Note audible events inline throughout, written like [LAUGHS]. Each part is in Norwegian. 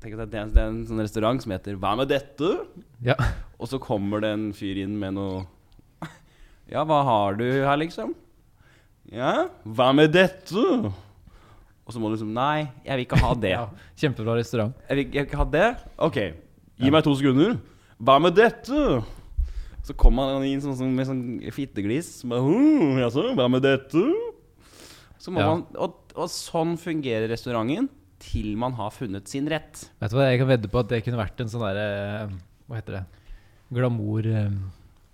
Tenk at det er, det er en sånn restaurant som heter 'Hva med dette?' Ja. Og så kommer det en fyr inn med noe [LAUGHS] Ja, hva har du her, liksom? Ja, hva med dette? Og så må du liksom Nei, jeg vil ikke ha [LAUGHS] det. ja. Kjempebra restaurant. Jeg vil, jeg vil ikke ha det? Ok, gi meg to sekunder. Hva med dette? Så kommer han inn sånn, sånn, med sånn fitteglis. Med, «Hm, hva med dette? Så må Ja. man, og, og sånn fungerer restauranten til man har funnet sin rett. Vet du hva, Jeg kan vedde på at det kunne vært en sånn derre Hva heter det? Glamour eh,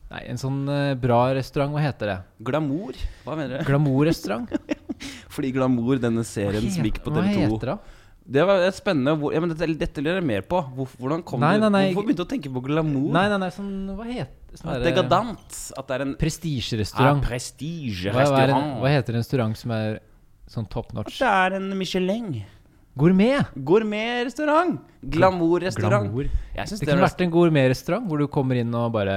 Nei, en sånn eh, bra restaurant. Hva heter det? Glamour? Hva mener du? Glamour-restaurant. [LAUGHS] Fordi Glamour, denne serien som gikk på TV2 Hva heter det? Det var spennende hvor, ja, men Dette, dette lurer jeg mer på. Hvor, hvordan kom Nei, du nei, nei. Hvorfor begynte du å tenke på glamour? Nei, nei, nei, sånn Hva heter sånn At. At det er en ah, Prestisjerestaurant. prestige hva, hva, en- hva heter en restaurant som er sånn top notch? At det er en Michelin. Gourmet! Gourmetrestaurant. Glamourrestaurant. Glamour. Jeg synes Det det kunne vært en gourmetrestaurant hvor du kommer inn og bare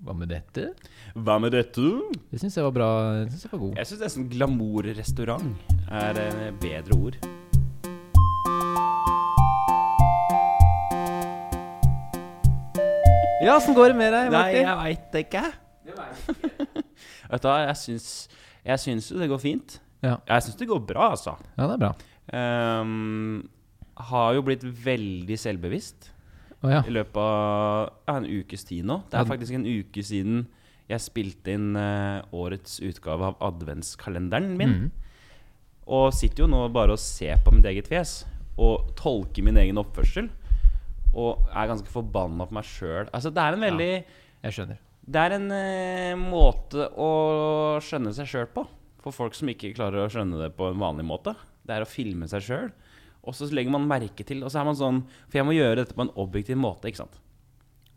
Hva med dette? Hva med dette? Det syns jeg var bra. Det synes jeg var god. Jeg syns nesten glamourrestaurant er et bedre ord. Ja, åssen går det med deg, Martin? Nei, jeg veit det ikke. Vet du hva, jeg syns jo det går fint. Ja. Jeg syns det går bra, altså. ja, det er bra. Ehm, har jo blitt veldig selvbevisst oh, ja. i løpet av ja, en ukes tid nå. Det er faktisk en uke siden jeg spilte inn uh, årets utgave av adventskalenderen min. Mm. Og sitter jo nå bare og ser på mitt eget fjes og tolker min egen oppførsel. Og er ganske forbanna på meg sjøl. Altså, det er en veldig Jeg skjønner. Det er en uh, måte å skjønne seg sjøl på. For folk som ikke klarer å skjønne det på en vanlig måte. Det er å filme seg sjøl. Og så legger man merke til Og så er man sånn For jeg må gjøre dette på en objektiv måte, ikke sant.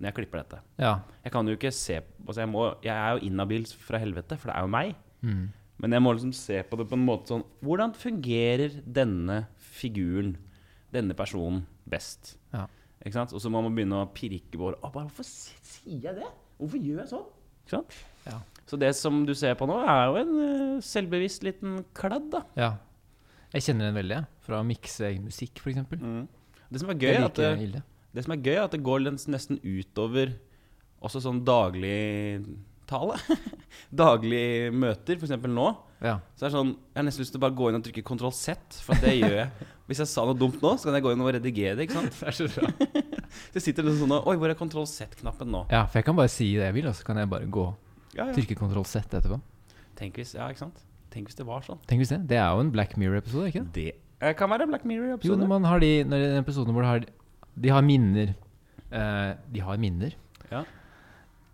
Når jeg klipper dette. Ja. Jeg kan jo ikke se altså jeg, må, jeg er jo inhabil fra helvete, for det er jo meg. Mm. Men jeg må liksom se på det på en måte sånn Hvordan fungerer denne figuren, denne personen, best? Ja. Ikke sant? Og så må man begynne å pirke på Å, Hvorfor sier jeg det? Hvorfor gjør jeg sånn? Ikke sant? Ja. Så det som du ser på nå, er jo en eh, selvbevisst liten kladd, da. ja. Jeg kjenner den veldig. Fra å mikse egen musikk, f.eks. Det som er Det gøy, like det, det som er gøy, er at det går nesten utover også sånn daglig tale. [LAUGHS] Daglig møter, f.eks. nå. Ja. Så er det sånn, Jeg har nesten lyst til å bare gå inn og trykke kontroll Z, for det gjør jeg. [LAUGHS] Hvis jeg sa noe dumt nå, så kan jeg gå inn og redigere det. ikke sant? [LAUGHS] Det er så bra. Så jeg sitter liksom sånn og, Oi, hvor er kontroll Z-knappen nå? Ja, for jeg kan bare si det jeg vil, og så kan jeg bare gå Ja, ja. trykke kontroll Z etterpå. Tenk hvis, ja, ikke sant? Tenk hvis det var sånn. Tenk hvis det. Det er jo en Black Mirror-episode, ikke det? Det kan være en Black Mirror-episode. Jo, når man har de Når det er en episode hvor de har De har minner. Eh, de har minner. Ja.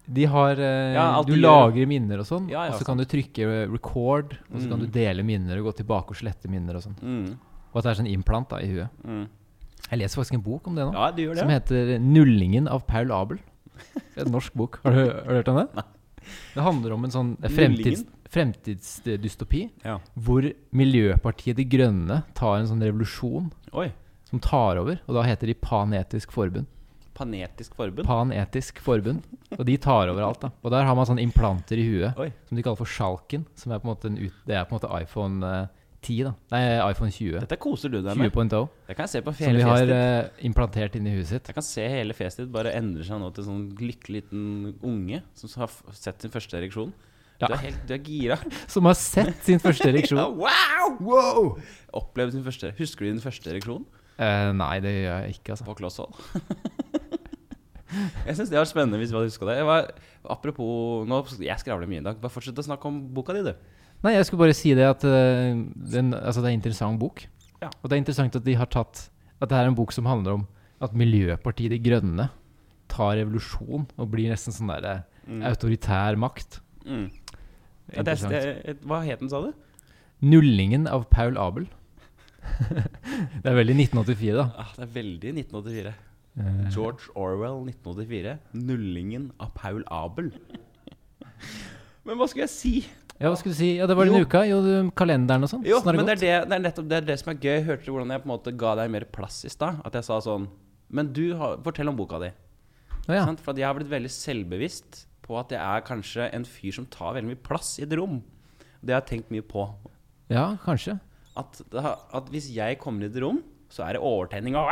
De har eh, Ja, alt Du de gjør. lagrer minner og sånn, Ja, ja, og så kan du trykke eh, record, og så kan Mm. du dele minner og gå tilbake og slette minner og sånn. Mm, Og at det er sånn implant da i huet. mm. Jeg leser faktisk en bok om det nå, Ja, du gjør det. som heter 'Nullingen av Paul Abel'. En norsk bok. Har du, har du hørt om det? [LAUGHS] Det handler om en sånn fremtids, fremtidsdystopi Ja. hvor Miljøpartiet De Grønne tar en sånn revolusjon Oi. som tar over, og da heter de Panetisk Forbund. Panetisk forbund. Panetisk Forbund. Og de tar over alt, da. Og der har man sånne implanter i huet Oi. som de kaller for sjalken. Som er på en måte en ut, det er på en måte iPhone eh, 10, da. Nei, iPhone 20. Dette koser du deg med. 20.0. Jeg kan se på Som de har eh, implantert inn i huet sitt. Jeg kan se hele fjeset ditt bare endre seg nå til en sånn lykkelig liten unge som har sett sin første ereksjon. Ja. Du er helt, du er gira. [LAUGHS] Som har sett sin første ereksjon. [LAUGHS] Ja, wow! wow! Opplevd sin første Husker du din første ereksjon Eh, nei, det gjør jeg ikke, altså. på kloss hold? [LAUGHS] jeg syns det var spennende hvis vi hadde huska det. Jeg var, apropos nå, Jeg skravler mye i dag. Bare fortsett å snakke om boka di, du. Nei, jeg skulle bare si det at uh, den, altså det er en interessant bok. Ja. Og det er interessant at de har tatt At det er en bok som handler om at Miljøpartiet De Grønne tar revolusjon og blir nesten sånn der eh, Mm. autoritær makt. Mm. Hva het den, sa du? Nullingen av Paul Abel. [LAUGHS] det er veldig 1984, da. Ah, det er veldig 1984. Eh, George Orwell 1984. Nullingen av Paul Abel. Men hva skulle jeg si? ja, hva skulle du si? Ja, det var denne uka. Jo, kalenderen og sånn. Jo, men det er, det, det er nettopp det, er det som er gøy. Hørte du hvordan jeg på en måte ga deg mer plass i stad? At jeg sa sånn Men du, har, fortell om boka di. Å, ja. For jeg har blitt veldig selvbevisst på at jeg er kanskje en fyr som tar veldig mye plass i et rom. Det har jeg tenkt mye på. ja, kanskje. At, at hvis jeg kommer i et rom, så er det overtenning og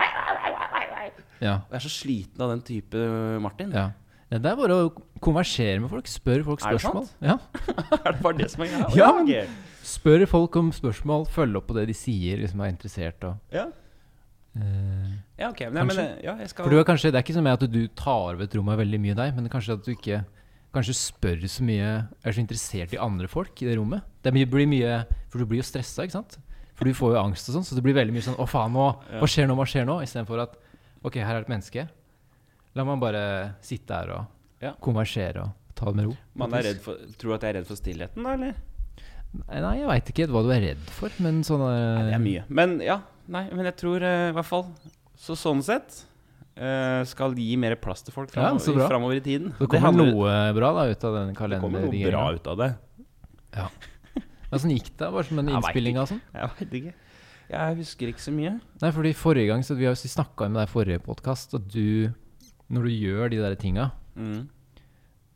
Ja. Og jeg er så sliten av den type Martin. ja. Ja, Det er bare å konversere med folk. Spør folk spørsmål. Er det sant? Ja. [LAUGHS] er det bare det som er greia? Ja, men- Spør folk om spørsmål, følg opp på det de sier, hvis liksom er interessert og ja. Uh, ja, ok. Men eh, ja, skal For du er kanskje, Det er ikke med at du tar over et rom av veldig mye deg, men kanskje at du ikke Kanskje spør så mye Er så interessert i andre folk i det rommet. Det blir mye For du blir jo stressa, ikke sant? For du får jo angst og sånn, så det blir veldig mye sånn Å, faen, nå Hva skjer nå? Hva skjer nå? Istedenfor at Ok, her er et menneske. La meg bare sitte her og Ja. konversere og ta det med ro. Man er redd for, Tror du at jeg er redd for stillheten, da, eller? Nei, jeg veit ikke hva du er redd for, men sånn Nei, det er mye. Men ja, nei, men jeg tror uh, i hvert fall Så sånn sett skal gi mer plass til folk Ja, framover, framover i tiden. Det kommer handler- noe bra da ut av den kalenderen? det kommer noe bra ut av det. Ja. Åssen gikk det? Bare som en innspillinga og sånn? Jeg veit ikke. Jeg husker ikke så mye. Nei, fordi forrige gang Så vi har snakka med deg i forrige podkast at du Når du gjør de der tinga, Mm.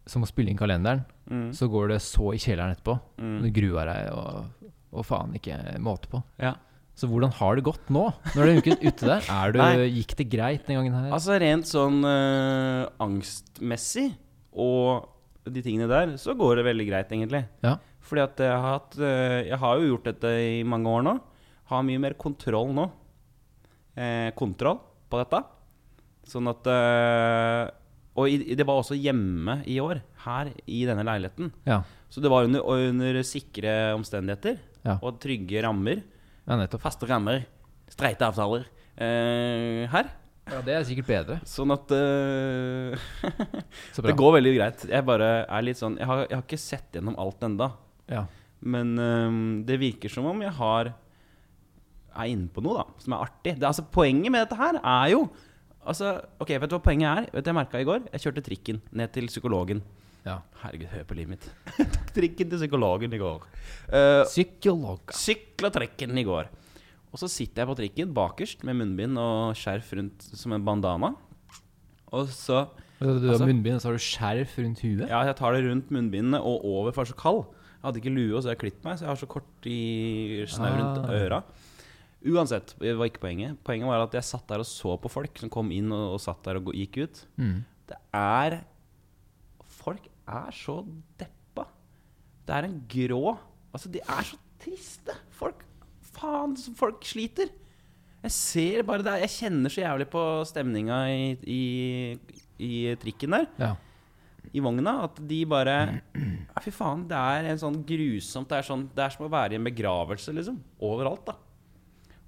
som å spille inn kalenderen, Mm. så går det så i kjelleren etterpå. Mm. Du gruer deg og, og faen ikke måte på. Ja. Så hvordan har det gått nå? Når du er ute der, er du, gikk det greit den gangen her? Altså rent sånn eh, angstmessig og de tingene der, så går det veldig greit, egentlig. Ja. Fordi at jeg har hatt eh, Jeg har jo gjort dette i mange år nå. Har mye mer kontroll nå. Eh, kontroll på dette. Sånn at eh, Og i, det var også hjemme i år. Her i denne leiligheten. Ja, Så det var under, under sikre omstendigheter Ja. og trygge rammer. Ja nettopp. Faste rammer. Streite avtaler. Eh, her. Ja, Det er sikkert bedre. Sånn at eh. [LAUGHS] Det går veldig greit. Jeg bare er litt sånn Jeg har, jeg har ikke sett gjennom alt enda. Ja. Men eh, det virker som om jeg har er inne på noe da som er artig. Det, altså, poenget med dette her er jo altså, Ok, Vet du hva poenget er? Vet du, Jeg merka i går. Jeg kjørte trikken ned til psykologen. Ja. Herregud, hør på livet mitt. [LAUGHS] Tok trikken til psykologen i går. Uh, Psykolog. Sykla trikken i går. Og så sitter jeg på trikken bakerst med munnbind og skjerf rundt som en bandana. Og så Du har Altså- munnbind, og så har du skjerf rundt huet? Ja, jeg tar det rundt munnbindene og over, for jeg er så kald. Jeg hadde ikke lue, og så har jeg klippet meg, så jeg har så kort i snau rundt Ah. øra. Uansett, det var ikke poenget. Poenget var at jeg satt der og så på folk som kom inn og, og satt der og gikk ut. Mm. Det er Folk er så deppa. Det er en grå Altså, de er så triste. Folk Faen, folk sliter. Jeg ser bare det. Jeg kjenner så jævlig på stemninga i, i, i trikken der Ja. i vogna at de bare ja, Fy faen, det er en sånn grusomt Det er, sånn, det er som å være i en begravelse, liksom. Overalt, da.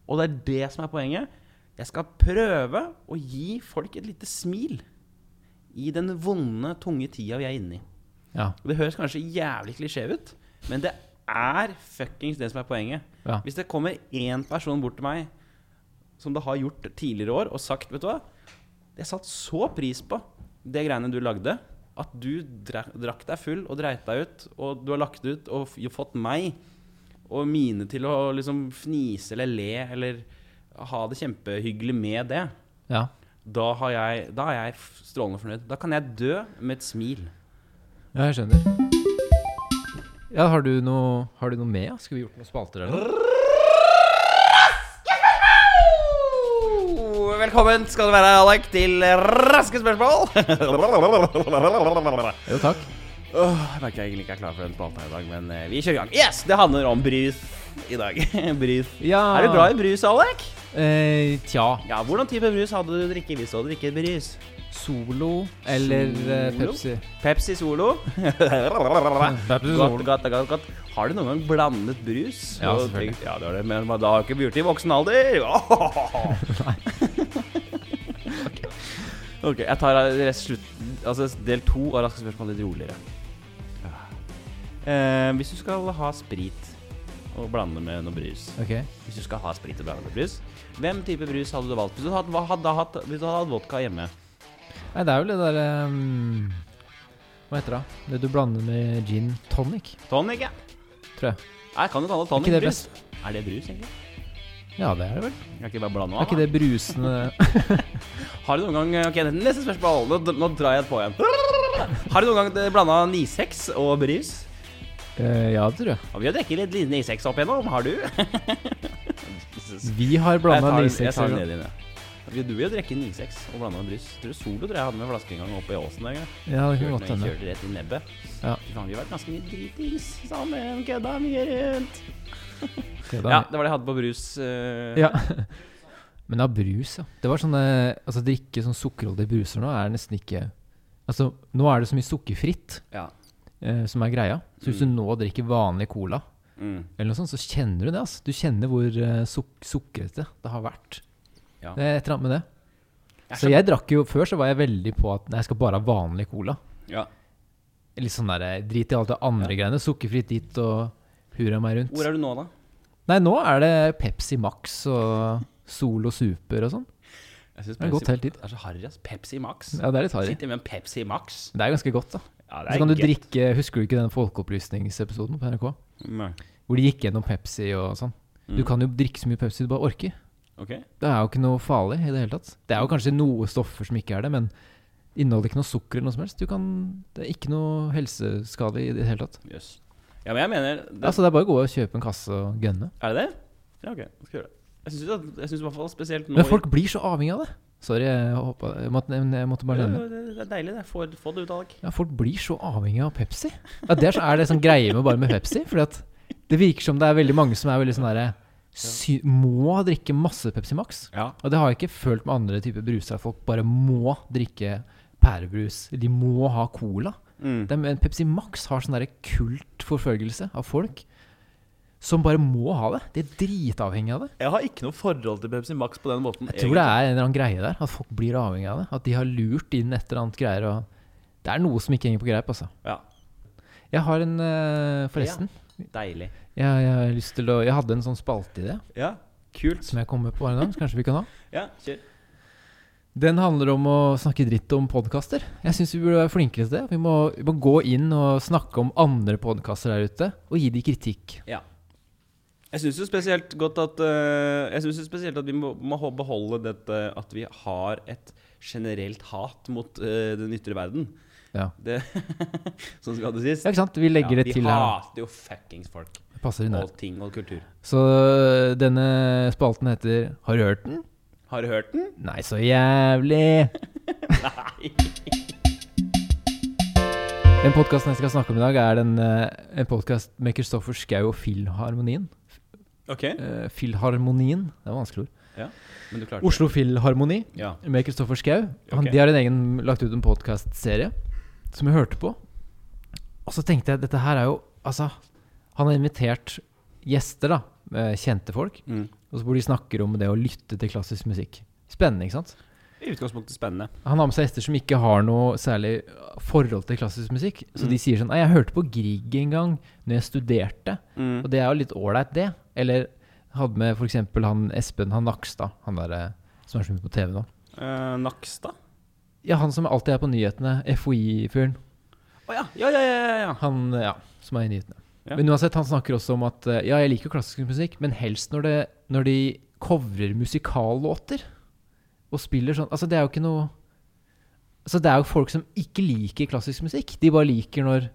Og det er det som er poenget. Jeg skal prøve å gi folk et lite smil i den vonde, tunge tida vi er inne i. Ja. Det høres kanskje jævlig klisjé ut, men det er fuckings det som er poenget. ja. Hvis det kommer én person bort til meg, som det har gjort tidligere år, og sagt Vet du hva, jeg satte så pris på det greiene du lagde, at du drakk deg full og dreit deg ut, og du har lagt ut og fått meg og mine til å liksom fnise eller le eller ha det kjempehyggelig med det. ja. Da, har jeg, da er jeg strålende fornøyd. Da kan jeg dø med et smil. Ja, jeg skjønner. Ja, har du noe, har du noe med? ja? Skulle vi gjort noen spalter eller noe? Velkommen skal du være, Alek, til Raske spørsmål. Jo, takk. Åh, jeg merker jeg egentlig ikke er klar for den spalta i dag, men eh, vi kjører i gang. Yes, Det handler om brus i dag. [LAUGHS] brus. Ja. Er du glad i brus, Alek? Eh, tja. Ja, Hvordan type brus hadde du drikket hvis du hadde drikket brus? Solo eller eh, Solo? Pepsi? Pepsi Solo? [LAUGHS] Pepsi godt, godt, godt, godt. Har du noen gang blandet brus? Ja, Og selvfølgelig. tenkt, Ja, det har det, men da har du ikke begynt i voksen alder. [LAUGHS] ok, jeg tar rest slutt, altså del to av Raske spørsmål litt roligere. Eh, hvis du skal ha sprit og blande med noe brus Ok. Hvis du skal ha sprit og blande med brus Hvem type brus hadde du valgt? Hvis du hadde, hadde, hatt, hvis du hadde hatt vodka hjemme Nei, det er vel det derre um, Hva heter det? Det du blander med gin tonic, Tonic, ja tror jeg. Nei, kan du kalle det tonic det brus? best? Er det brus, egentlig? Ja, det er det vel. Jeg kan ikke bare blande av, Er ikke det brusende [LAUGHS] Har du noen gang Ok, neste spørsmål Nå, nå drar jeg på igjen Har du noen gang blanda 9-6 og brus? Eh, Ja, det tror jeg. Og vi har drukket litt 9-6 opp igjennom Har du? [LAUGHS] Vi har blanda en den- 96 Jeg tar den ned igjen, ja. Vi- Du vil jo drikke 9-6 og blande med brus. Tror du Solo tror jeg hadde med flaske en gang oppe i åsen en gang. Ja, det kan godt hende. kjørte rett i nebbet. Ja. Fy faen, vi har vært ganske mye dritings sammen, kødda mye rundt. Det Ja, det var det jeg hadde på brus. eh, Ja. [LAUGHS] Men av brus, ja. Det var sånne Altså drikke sånn sukkerholdige bruser nå er nesten ikke Altså, nå er det så mye sukkerfritt ja. Eh, som er greia. Så hvis du Mm. nå drikker vanlig cola, Mm. eller noe sånt, så kjenner du det. altså. Du kjenner hvor eh, suk sukkerete det har vært. Ja. Det er et eller annet med det. Så jeg drakk jo Før så var jeg veldig på at nei, jeg skal bare ha vanlig cola. Ja. Litt sånn der, Drit i alt det andre greiene. Sukkerfritt dit og hurra meg rundt. Hvor er du nå, da? Nei, nå er det Pepsi Max og Solo Super og sånn. Jeg synes Det har gått helt dit. Det er så harry. ass. Pepsi Max. Ja, det er litt harry. Sitter med en Pepsi Max. Det er ganske godt, da. Ja, Så kan du drikke Husker du ikke den folkeopplysningsepisoden på NRK? Nei. Hvor de gikk gjennom Pepsi og sånn. Du Mm. kan jo drikke så mye Pepsi du bare orker. Ok. Det er jo ikke noe farlig i det hele tatt. Det er jo kanskje noe stoffer som ikke er det, men inneholder ikke noe sukker eller noe som helst. Du kan, det er ikke noe helseskadelig i det hele tatt. Yes. Ja, men jeg mener det, Altså, det er bare å gå og kjøpe en kasse og gønne. Er det det? Ja, ok. Skal gjøre det. Jeg syns, at- jeg syns i hvert fall spesielt nå Men folk blir så avhengig av det. Sorry, jeg, hoppa, jeg, måtte, jeg måtte bare nevne. det, det er deilig, det. Få, få det ut av deg. Ja, folk blir så avhengig av Pepsi. Ja, det er, så, er det sånn greie med bare med Pepsi? Fordi at det virker som det er veldig mange som er veldig sånn derre sy Må drikke masse Pepsi Max. Ja. Og det har jeg ikke følt med andre typer bruser. Folk bare må drikke pærebrus. De må ha cola. Mm. Er, Pepsi Max har sånn derre kultforfølgelse av folk som bare må ha det. De er dritavhengige av det. Jeg har ikke noe forhold til Pepsi Max på den måten. Jeg tror det er en eller annen greie der. At folk blir avhengige av det. At de har lurt inn et eller annet greier. Og det er noe som ikke henger på greip, altså. Ja. Jeg har en eh, Forresten. Deilig. Jeg, jeg, har lyst til å, jeg hadde en sånn spalteidé Ja, kult. som jeg kommer på en gang. Så kanskje vi kan ha. Ja, kjør. Den handler om å snakke dritt om podkaster. Jeg syns vi burde være flinkere til det. Vi må, vi må gå inn og snakke om andre podkaster der ute, og gi de kritikk. Ja. Jeg syns jo spesielt godt at eh, Jeg synes jo spesielt at vi må, må beholde dette at vi har et generelt hat mot uh, den ytre verden. Ja. Det, [LAUGHS] sånn skal det sies. Ja, ikke sant? Vi legger Ja, det til her. Vi hater jo fuckings folk. Det passer inn Og ting og kultur. Så øh, denne spalten heter Har du hørt den? Har du hørt den? Nei, så jævlig. [LAUGHS] Nei. Den podkasten jeg skal snakke om i dag, er den, en podkast med Kristoffer Schou og Filharmonien. Ok. Uh, Filharmonien, det er vanskelig ord. Men du Oslo Filharmoni Ja. med Kristoffer Schau. Okay. De har en egen, lagt ut en podkastserie som jeg hørte på. Og så tenkte jeg dette her er jo Altså, han har invitert gjester, da. Kjente folk. Mm. Og så hvor de snakker om det å lytte til klassisk musikk. Spennende, ikke sant? I utgangspunktet spennende. Han har med seg gjester som ikke har noe særlig forhold til klassisk musikk. Så Mm. de sier sånn Nei, jeg hørte på Grieg en gang når jeg studerte. Mm. Og det er jo litt ålreit, det. Eller hadde med f.eks. han Espen han Nakstad, han der eh, som er så mye på TV nå. Uh, Nakstad? Ja, han som alltid er på nyhetene. FHI-fyren. Å ja. Ja, ja, ja, ja, ja. Han, ja, som er i nyhetene. Ja. Men uansett, han snakker også om at eh, ja, jeg liker klassisk musikk, men helst når, det, når de covrer musikallåter og spiller sånn Altså, det er jo ikke noe Altså, det er jo folk som ikke liker klassisk musikk. De bare liker når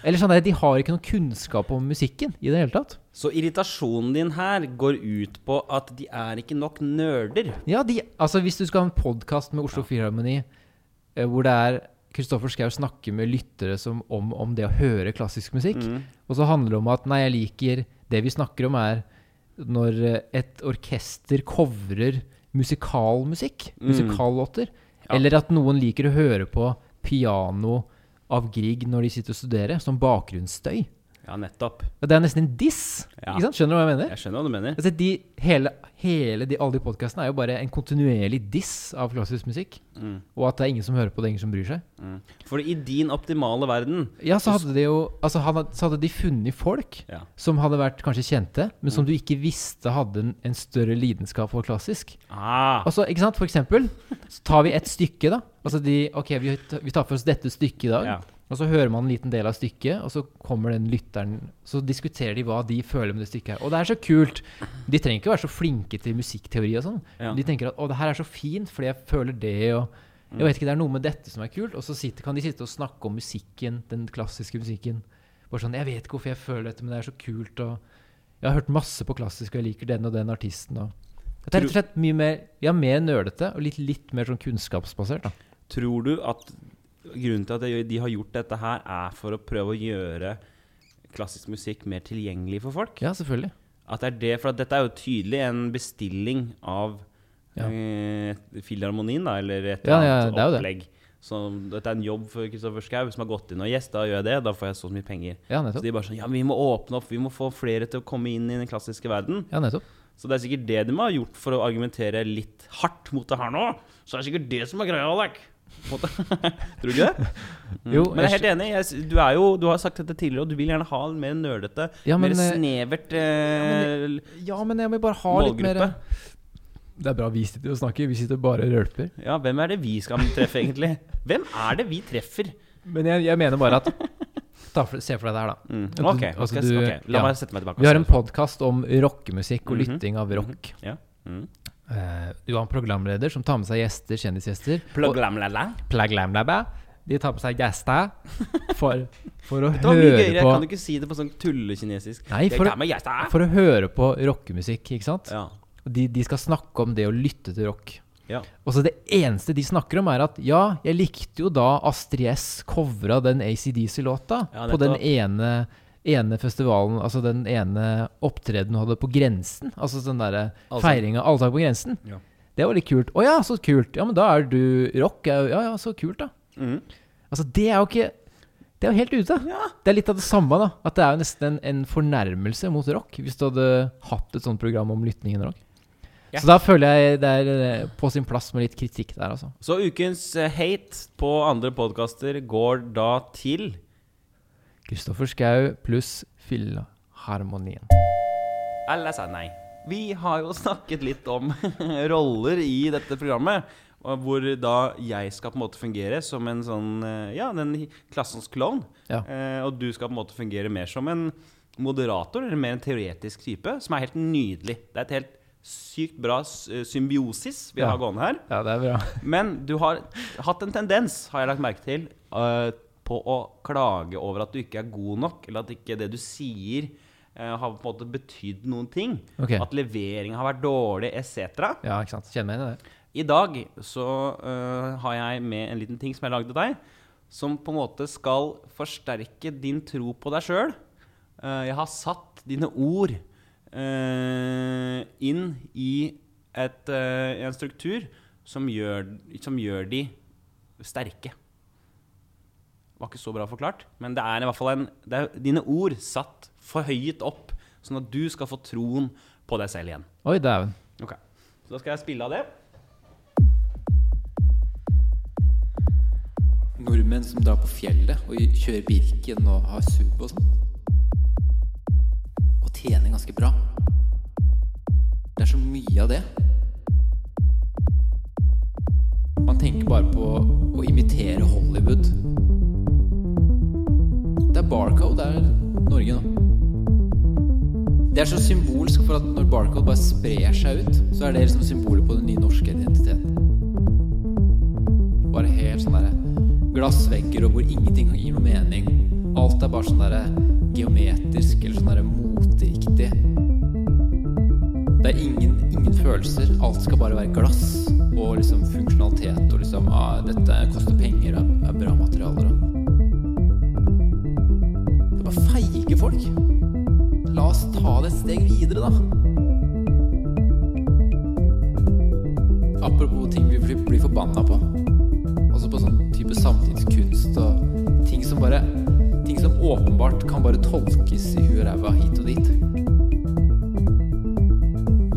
Eller sånn de har ikke noe kunnskap om musikken i det hele tatt. Så irritasjonen din her går ut på at de er ikke nok nerder. Ja, de, altså Hvis du skal ha en podkast med Oslo Filharmoni eh, hvor det er Kristoffer Schau snakker med lyttere som, om, om det å høre klassisk musikk, Mm. og så handler det om at nei, jeg liker Det vi snakker om, er når eh, et orkester covrer musikalmusikk, Mm. musikallåter, Ja. eller at noen liker å høre på piano av Grieg når de sitter og studerer, som bakgrunnsstøy. Ja, nettopp. Det er nesten en diss. Ja. Ikke sant? Skjønner du hva jeg mener? Jeg skjønner hva du mener. Altså, de, hele, hele de, alle de podkastene er jo bare en kontinuerlig diss av klassisk musikk. Mm. Og at det er ingen som hører på det, ingen som bryr seg. Mm. For i din optimale verden Ja, så hadde de jo Altså, så hadde de funnet folk Ja. som hadde vært kanskje kjente, men Mm. som du ikke visste hadde en, en større lidenskap for klassisk. ah. Altså, ikke sant, for eksempel, så tar vi et stykke, da. Altså de Ok, vi, vi tar for oss dette stykket i dag. Ja. Og så hører man en liten del av stykket, og så kommer den lytteren Så diskuterer de hva de føler med det stykket her. Og det er så kult! De trenger ikke være så flinke til musikkteori og sånn. Ja. De tenker at 'å, det her er så fint, fordi jeg føler det', og jeg vet ikke, det er noe med dette som er kult. Og så sitter, kan de sitte og snakke om musikken, den klassiske musikken. Bare sånn 'Jeg vet ikke hvorfor jeg føler dette, men det er så kult', og 'Jeg har hørt masse på klassisk, og jeg liker den og den artisten', og Det er rett og slett mye mer Ja, mer nerdete og litt, litt mer sånn kunnskapsbasert. da Tror du at grunnen til at de- har gjort dette her, er for å prøve å gjøre klassisk musikk mer tilgjengelig for folk? Ja, selvfølgelig. At det er det, For dette er jo tydelig en bestilling av Ja. eh, Filharmonien, da, eller et Ja, eller ja, annet det er opplegg. det. Så dette er en jobb for Kristoffer Schou som har gått inn og gjest. da gjør jeg det. Da får jeg så mye penger. Ja, Så de bare sånn Ja, vi må åpne opp, vi må få flere til å komme inn i den klassiske verden. Ja, nettopp. Så det er sikkert det de har gjort for å argumentere litt hardt mot det her nå. Så det er sikkert det som er greia, Alek. [LAUGHS] Tror du ikke det? Mm. [LAUGHS] Jo, men jeg er helt enig. Jeg, du, er jo, du har sagt dette tidligere, og du vil gjerne ha en mer nerdete, Ja, men, mer eh, snevert eh, Ja, men jeg må bare ha litt mer. Det er bra vi sitter og snakker. Vi sitter bare og rølper. Ja, hvem er det vi skal treffe, egentlig? Hvem er det vi treffer? Men jeg, jeg mener bare at ta for, Se for deg det her, da. Mm. Du- Ok, altså du- okay. la ja. meg sette meg tilbake. Vi har en podkast om rockemusikk og Mhm. lytting av rock. Ja. Mm. Eh, du har en programleder som tar med seg gjester, kjendisgjester. Plaglamlala. Plaglamlabba. De tar på seg gjester for, for å [LAUGHS] Det var mye høre gøyere. på Kan du ikke si det på sånn tullekinesisk? Nei, for, å- med for å høre på rockemusikk, ikke sant? Ja. De, de skal snakke om det å lytte til rock. ja. Og så Det eneste de snakker om, er at ja, jeg likte jo da Astrid S covra den ACDC-låta Ja, på den ene, ene festivalen, altså den ene opptredenen hun hadde på Grensen. Altså den derre Allsang. feiringa Allsang på grensen. Ja. Det var litt kult. Å ja, så kult. Ja, men da er du rock. Ja, ja, ja, så kult, da. Mm. Altså, det er jo ikke Det er jo helt ute. ja. Det er litt av det samme, da. At det er jo nesten en, en fornærmelse mot rock, hvis du hadde hatt et sånt program om lytningen rock. Yeah. Så da føler jeg det er eh, på sin plass med litt kritikk der, altså. Så ukens eh, hate på andre podkaster går da til Kristoffer Schau pluss Filharmonien. Alle sa nei. Vi har jo snakket litt om [LAUGHS] roller i dette programmet. Hvor da jeg skal på en måte fungere som en sånn eh, Ja, den klassens klovn. Ja. Eh, og du skal på en måte fungere mer som en moderator, eller mer en teoretisk type, som er helt nydelig. Det er et helt sykt bra eh, symbiosis vi Ja. har gående her. Ja, det er bra. Men du har hatt en tendens, har jeg lagt merke til, eh, på å klage over at du ikke er god nok, eller at ikke det du sier, uh, har på en måte betydd noen ting. Okay. At leveringa har vært dårlig, etc. Ja, ikke sant. Kjenner meg igjen i det. I dag så uh, har jeg med en liten ting som jeg lagde til deg, som på en måte skal forsterke din tro på deg sjøl. jeg har satt dine ord uh, inn i et, eh, en struktur som gjør, som gjør de sterke. Var ikke så bra forklart, men det er i hvert fall en, det er dine ord satt forhøyet opp, sånn at du skal få troen på deg selv igjen. Oi, dæven. Ok, Så da skal jeg spille av det. Nordmenn som drar på fjellet og kjører Birken og har sub og sånn. Og tjener ganske bra. Det er så mye av det. Man tenker bare på å imitere Hollywood. Barcode, er Norge nå. Det er så symbolsk for at når Barcode bare sprer seg ut, så er det liksom symbolet på den nye norske identiteten. Bare helt sånn derre glassvegger og hvor ingenting gir noe mening. Alt er bare sånn derre geometrisk eller sånn derre moteriktig. Det er ingen, ingen følelser. Alt skal bare være glass og liksom funksjonalitet og liksom ah, Dette koster penger og er bra materialer og folk. La oss ta det et steg videre, da. Apropos ting vi blir, forbanna på. Altså på sånn type samtidskunst og ting som bare Ting som åpenbart kan bare tolkes i huet og ræva hit og dit.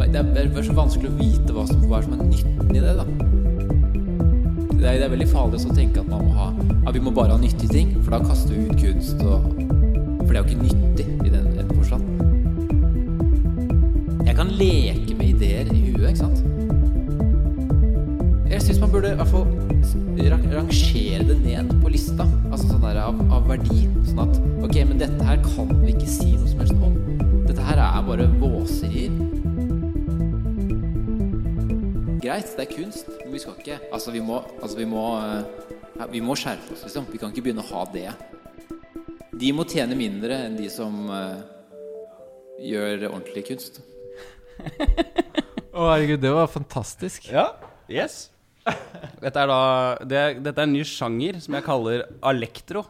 Det er, det er så vanskelig å vite hva som, hva som er nytten i det, da. Det er, det er veldig farlig å tenke at man må ha Ja, vi må bare ha nyttige ting, for da kaster vi ut kunst og For det er jo ikke nyttig i den, den forstand. Jeg kan leke med ideer i huet, ikke sant? Jeg syns man burde i hvert fall ra- rangere det ned på lista. Altså sånn der av, av verdi. Sånn at ok, men dette her kan vi ikke si noe som helst om. Dette her er bare våserier. Greit, det er kunst, men vi skal ikke Altså, vi må, altså, vi må, eh, vi må skjerpe oss, liksom. Vi kan ikke begynne å ha det. De må tjene mindre enn de som uh, gjør ordentlig kunst. [LAUGHS] Å, herregud, det var fantastisk. Ja, yes. Dette er da det, er- Dette er en ny sjanger som jeg kaller alektro.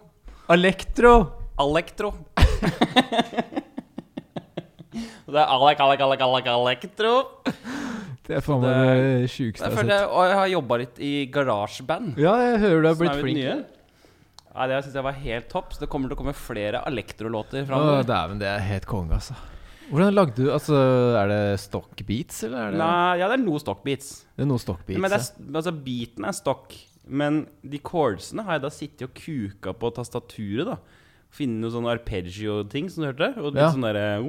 Alektro! Alektro. [LAUGHS] det er alek, alek, alek, alek, alektro. Det er faen meg Det- sjukeste Jeg har sett. jeg, og jeg har jobba litt i garasjeband. Ja, jeg hører du har blitt litt flink. nye. Nei, Det syns jeg var helt topp. Så det kommer til å komme flere Alektro-låter Å, framover. dæven, det er helt konge, altså. Hvordan lagde du Altså, er det stock beats, eller er det Nei, ja, det er noe stock beats. Det er noe stock beats? Men det er, altså, beaten er stock. Men de chordsene har jeg da sittet og kuka på tastaturet. da Finne noen sånne arpeggio-ting som du hørte. Og litt Ja. sånn derre.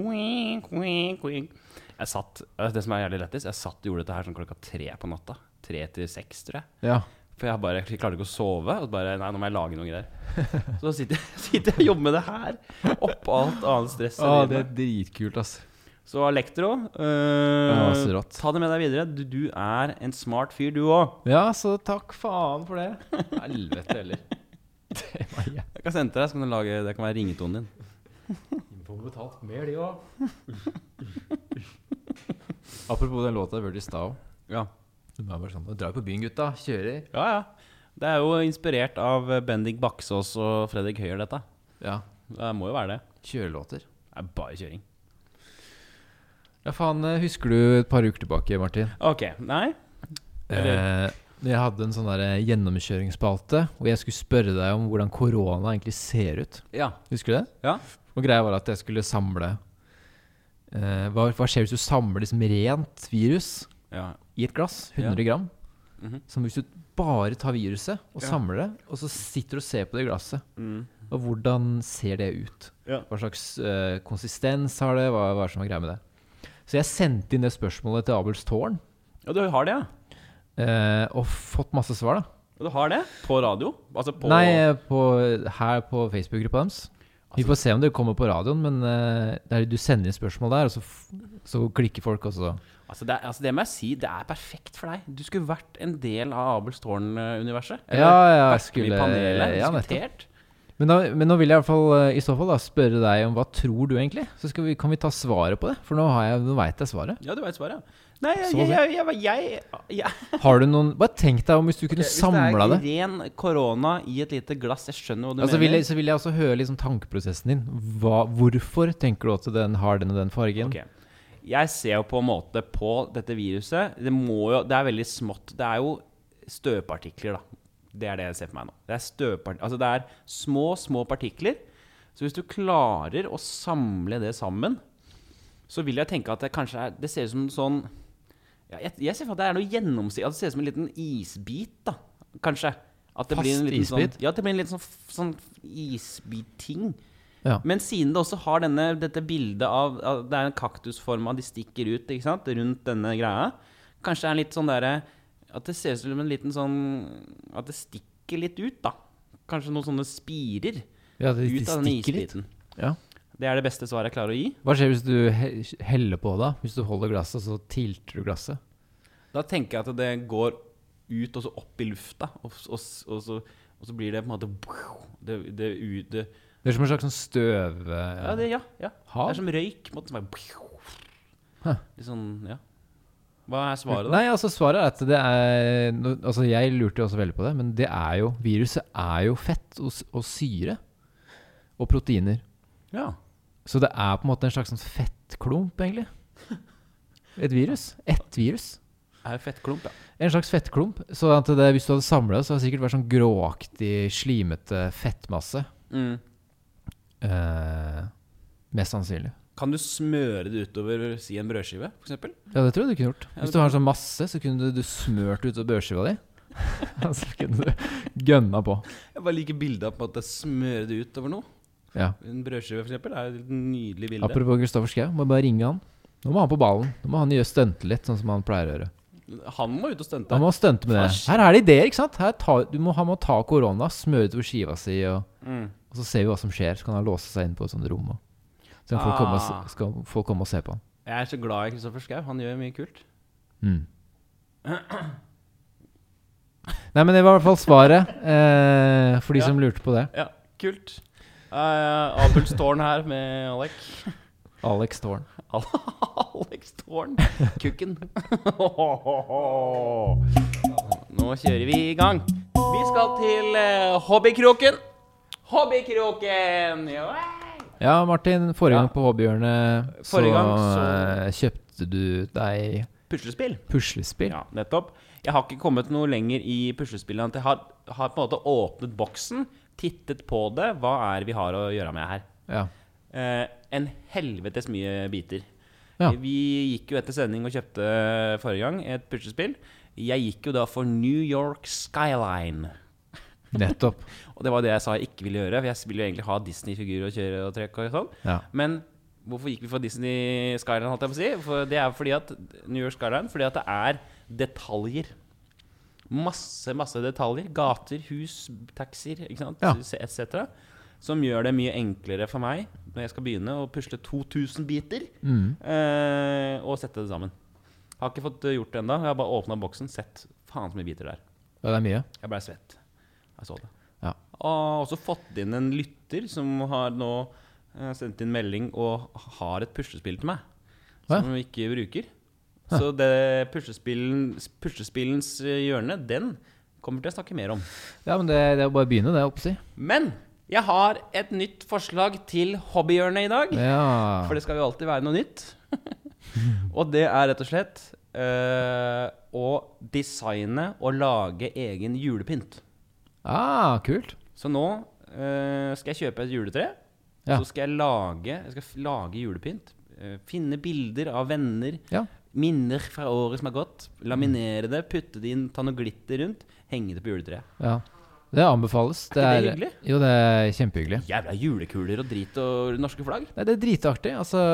Jeg satt altså, Det som er jævlig lettest, jeg satt og gjorde dette her sånn klokka tre på natta. Tre til seks, tror jeg. ja. For jeg bare jeg klarte ikke å sove. Og bare, nei, nå må jeg lage noe greier. [LAUGHS] Så da sitter, [LAUGHS] sitter jeg og jobber med det her oppå alt annet stress. Ah, det er dritkult, altså. Så Elektro, øh, ah, så ta det med deg videre. Du, du er en smart fyr, du òg. Ja, så takk faen for det. Helvete heller. [LAUGHS] Det var jævlig. Jeg kan sende til deg, så kan du lage, det kan være ringetonen din. Får betalt mer, de òg. Apropos den låta jeg hørte i stad òg. Ja. Du må bare sånn Dra på byen, gutta. Kjører. ja, ja. Det er jo inspirert av Bendik Baksås og Fredrik Høyer, dette. Ja. Det må jo være det. Kjørelåter. Det er bare kjøring. Ja, faen. eh, Husker du et par uker tilbake, Martin? Ok, nei? Eh, jeg hadde en sånn der gjennomkjøringsspalte hvor jeg skulle spørre deg om hvordan korona egentlig ser ut. Ja. Husker du det? Ja. Og greia var at jeg skulle samle eh, hva, hva skjer hvis du samler liksom rent virus ja. i et glass? 100 Ja. gram. -hmm. Som hvis du bare tar viruset og samler det, og så sitter du og ser på det glasset. Mm. Og hvordan ser det ut? Hva slags uh, konsistens har det? Hva, hva er det som er greia med det? Så jeg sendte inn det spørsmålet til Abels Tårn, Ja, du har det, ja? Uh, og fått masse svar, da. Og du har det? På radio? Altså på Nei, eh, på, her på Facebook-gruppa deres. Vi får se om det kommer på radioen, men uh, du sender inn spørsmål der, og så, så klikker folk, og så Altså det, er- altså det må jeg si, det er perfekt for deg. Du skulle vært en del av Abels Tårn-universet. Ja, ja, jeg skulle panelet, ja, diskutert. Men, da, men nå vil jeg i hvert fall eh, i så fall da spørre deg om hva tror du egentlig? Så vi, kan vi ta svaret på det, for nå, har jeg, nå veit jeg svaret. Ja, du veit svaret. Nei, jeg, jeg, jeg, jeg, [LAUGHS] Har du noen Bare tenk deg om hvis du kunne Hvis samla det. det er ren korona i et lite glass, jeg skjønner hva du Altså vil mener. jeg, så vil jeg også høre liksom tankeprosessen din. Hva, hvorfor tenker du at den har den og den fargen? Ok. Jeg ser jo på en måte på dette viruset Det må jo Det er veldig smått. Det er jo støvpartikler, da. Det er det jeg ser for meg nå. Det er støvpart Altså det er små, små partikler. Så hvis du klarer å samle det sammen, så vil jeg tenke at det kanskje er Det ser ut som sånn ja, jeg, jeg ser for meg at det er noe gjennomsiktig At det ser ut som en liten isbit, da. Kanskje. At det blir en Fast liten isbit? Sånn, ja, at det blir en liten sånn, sånn isbitting. Ja. Men siden det også har denne, dette bildet av, av Det er en kaktusforma de stikker ut ikke sant? rundt denne greia. Kanskje det er litt sånn derre At det ser ut som en liten sånn At det stikker litt ut, da. Kanskje noen sånne spirer Ja, det, ut av denne isbiten. Ja. Det er det beste svaret jeg klarer å gi. Hva skjer hvis du heller på da? Hvis du holder glasset, så tilter du glasset? Da tenker jeg at det går ut og så opp i lufta, og, og, og, så, og så blir det på en måte Det, det, det, Det er som en slags sånn støv... Ja, det, ja, ja. Det er som røyk. på en måte, som bare, Litt sånn, ja. Hva er svaret, da? Nei, altså svaret er at det er Altså Jeg lurte jo også veldig på det, men det er jo Viruset er jo fett og, og syre. Og proteiner. Ja. Så det er på en måte en slags sånn fettklump, egentlig. [LAUGHS] Et virus. Ett virus. Er fettklump, ja. En slags fettklump. Så det, hvis du hadde samla det, så hadde det sikkert vært sånn gråaktig, slimete fettmasse. Mm. Eh, mest sannsynlig. Kan du smøre det utover si en brødskive, f.eks.? Ja, det tror jeg du kunne gjort. Hvis du har sånn masse, så kunne du, du smørt utover brødskiva di. [LAUGHS] [LAUGHS] Så kunne du gønna på. Jeg bare liker bildet av på at jeg smører det utover noe. Ja. En brødskive, f.eks., er et nydelig bilde. Apropos Kristoffer Schou, må bare ringe han. Nå må han på ballen. Nå må han gjøre stunte litt, sånn som han pleier å gjøre. Han må ut og stunte. Han må stunte med det. Her er det ideer, ikke sant? Du må, han må ta korona, smøre utover skiva si, og, Mm. Og så ser vi hva som skjer. Så kan han låse seg inn på et sånt rom. Og, så kan folk, komme og, Ah. se- skal folk komme og se på han. Jeg er så glad i Kristoffer Schau. Han gjør mye kult. Mm. Nei, men det var i hvert fall svaret, eh, for de Ja. som lurte på det. Ja, kult. Uh, Abels tårn her med Alec. Alex Tårn. [LAUGHS] Alex Tårn. Kukken. [LAUGHS] Nå kjører vi i gang. Vi skal til uh, Hobbykroken. Hobbykroken! Ja. Martin. Forrige gang på Hobbyhjørnet så, gang så- eh, kjøpte du deg Puslespill. puslespill. Ja, nettopp. Jeg har ikke kommet noe lenger i puslespillet enn at jeg har, har på en måte åpnet boksen, tittet på det. Hva er det vi har å gjøre med her? Ja. Eh, en helvetes mye biter. Ja. Vi gikk jo etter sending og kjøpte forrige gang et puslespill. Jeg gikk jo da for New York Skyline. Nettopp. [LAUGHS] Og det var det jeg sa jeg ikke ville gjøre. For jeg ville jo egentlig ha Disney-figurer og kjøre og trekke og sånn. Ja. Men hvorfor gikk vi for Disney Skyline, holdt jeg på å si? For det er fordi at New York Skyline Fordi at det er detaljer. Masse, masse detaljer. Gater, hus, taxier, ikke sant? Ja. etc. Som gjør det mye enklere for meg når jeg skal begynne å pusle 2000 biter Mm. eh, og sette det sammen. Har ikke fått eh, gjort det ennå. Jeg har bare åpna boksen, sett faen så mye biter der. ja, det er mye. Jeg blei svett. Jeg så det. Ja. Og også fått inn en lytter som har nå eh, sendt inn melding og har et puslespill til meg. Hva? Som vi ikke bruker. Så det puslespillen, puslespillens eh, hjørne, den kommer til å snakke mer om. Ja, men det, det er jo bare å begynne, det, Oppsi. Men jeg har et nytt forslag til hobbyhjørnet i dag. Ja. For det skal jo alltid være noe nytt. [LAUGHS] og det er rett og slett eh, å designe og lage egen julepynt. Ah, kult. Så nå eh, skal jeg kjøpe et juletre. Ja. Så skal jeg lage, jeg skal lage julepynt. Eh, finne bilder av venner. Ja. Minner fra året som er gått. Laminere det, putte det inn, ta noe glitter rundt. Henge det på juletreet. ja. Det anbefales. Er ikke det hyggelig? Jo, det er kjempehyggelig. Jævla julekuler og drit og norske flagg. Nei, det er dritartig. Altså,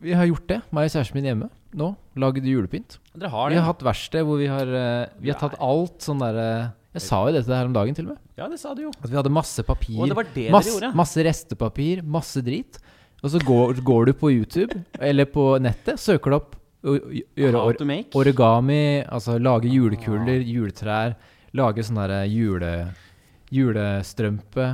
vi har gjort det, meg og kjæresten min hjemme nå. Lagd julepynt. Dere har Vi har hatt verksted hvor vi har eh, Vi har tatt alt sånn derre Jeg sa jo dette her om dagen, til og med. Ja, det sa du jo. At vi hadde masse papir. Og det var det dere masse, gjorde. masse restepapir, masse drit. Og så går, går du på YouTube eller på nettet, søker du opp gjøre or origami, altså lage julekuler, juletrær, lage sånn derre jule, julestrømpe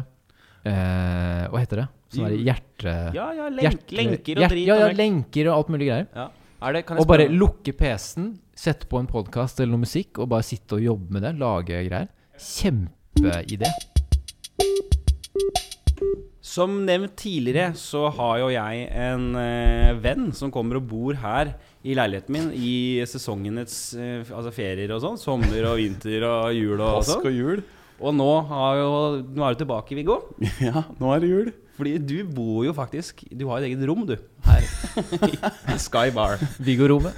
eh, Hva heter det? Sånn derre hjerte... Ja, ja, lenk, hjerte- lenker og hjert- drit. Ja, ja, lenker og alt mulig greier. Ja. Er det, kan jeg Og bare lukke PC-en, sette på en podkast eller noe musikk, og bare sitte og jobbe med det. Lage greier. Kjempeidé. Som nevnt tidligere så har jo jeg en eh, venn som kommer og bor her i leiligheten min i sesongenes eh, altså ferier og sånn. Sommer og vinter og jul og sånn. og jul. Og nå, har jo, nå er du tilbake, Viggo. [LAUGHS] Ja, nå er det jul. Fordi du bor jo faktisk Du har et eget rom, du. Her. I Sky Bar. Viggo-rommet.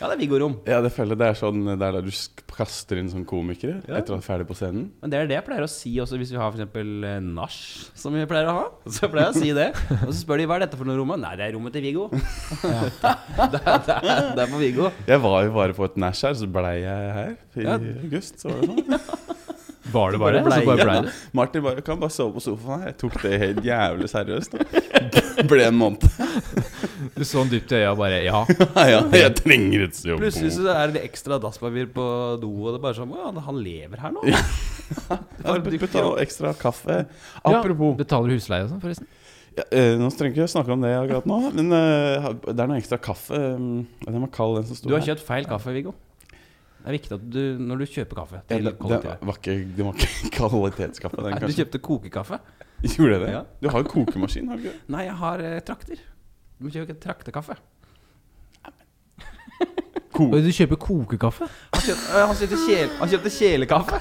Ja, det er Viggo-rom. Ja, det føler jeg det er sånn Det er der du kaster inn som komikere Ja. etter å være ferdig på scenen. Men det er det jeg pleier å si også hvis vi har f.eks. nach, som vi pleier å ha. Så pleier jeg å si det. Og så spør de hva er dette for noe rom? Nei, det er rommet til Viggo. [LAUGHS] det, er, det, er, det er på Viggo. Jeg var jo bare på et nach her, så blei jeg her i Ja. august. Så var det sånn. [LAUGHS] Var det bare bare? Så bare ble- det? [LAUGHS] Martin bare kan bare sove på sofaen. Jeg tok det helt jævlig seriøst. da. [LAUGHS] Ble en måned. [LAUGHS] Du så han dypt i øya og bare Ja. ja, jeg trenger et jobb. Plutselig så er det ekstra dasspapir på do, og det er bare sånn Å, han lever her nå. Ja, ekstra kaffe. Ja, Apropos Betaler du husleie og sånn, forresten? ja, eh, Nå trenger ikke jeg snakke om det akkurat nå, men eh, det er noe ekstra kaffe. um, Den var kald, den som sto Du har kjøpt feil kaffe, Viggo. Det er viktig at du, når du kjøper kaffe Ja, til det, det, kollektivet var ikke, det var ikke [LAUGHS] kvalitetskaffe. Den, Nei, Du kjøpte kokekaffe? Gjorde jeg det? Ja. Du har jo kokemaskin, har du ikke? Nei, jeg har eh, trakter. Du må kjøpe traktekaffe. Ko du kjøper kokekaffe? Han kjøpte, han kjøpte, kjel, han kjøpte kjelekaffe.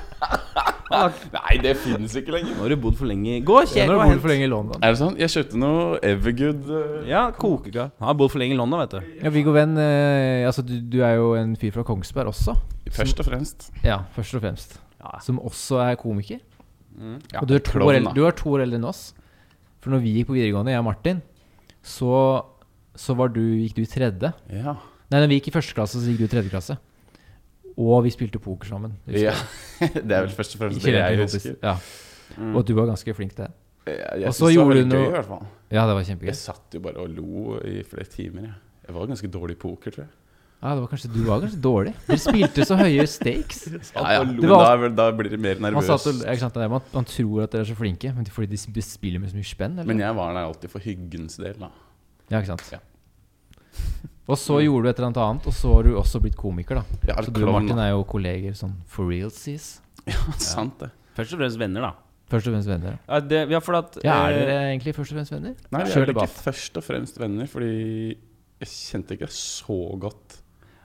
[LAUGHS] Nei, det finnes ikke lenger. Nå har du bodd for lenge. Gå, Ja, kjel, når du og for lenge i London. Er det sånn? Jeg kjøpte noe Evergood. Uh, Ja, kokeka. Han har bodd for lenge i London, vet du. Ja, Viggo Venn, uh, altså, du, du er jo en fyr fra Kongsberg også. Først og fremst. Ja, først og fremst. Ja. Som også er komiker. Mm. Ja, og du er, to år, eldre, du er to år eldre enn oss. For når vi gikk på videregående, jeg og Martin, så, så var du, gikk du i tredje. Ja. Nei, når vi gikk i første klasse, så gikk du i tredje klasse. Og vi spilte poker sammen. ja. [LAUGHS] Det er vel først og fremst det jeg husker. Ja. Mm. Og du var ganske flink til det. Jeg, jeg synes det var gjorde veldig noe... gøy, i hvert fall. Ja, det var kjempegøy. Jeg satt jo bare og lo i flere timer. Jeg, jeg var ganske dårlig i poker, tror jeg. Ja, det var kanskje, Du var kanskje dårlig. Dere spilte så høye stakes. [LAUGHS] Ja, ja. Var- da, da blir dere mer Man, nervøs. er, man, man tror at dere er så flinke, men fordi de spiller med så mye spenn? Eller? Men jeg var der alltid for hyggens del, da. ja, ikke sant? Ja. Og så gjorde du et eller annet annet, og så har du også blitt komiker, da. Jeg er Så du og Martin er jo kolleger sånn for realsies. Ja, sant det. Først og fremst venner, da. Først og fremst venner. Ja, det, ja, for at, Ja, er eh, dere egentlig først og fremst venner? Nei, vi er vel ikke først og fremst venner, fordi jeg kjente ikke så godt.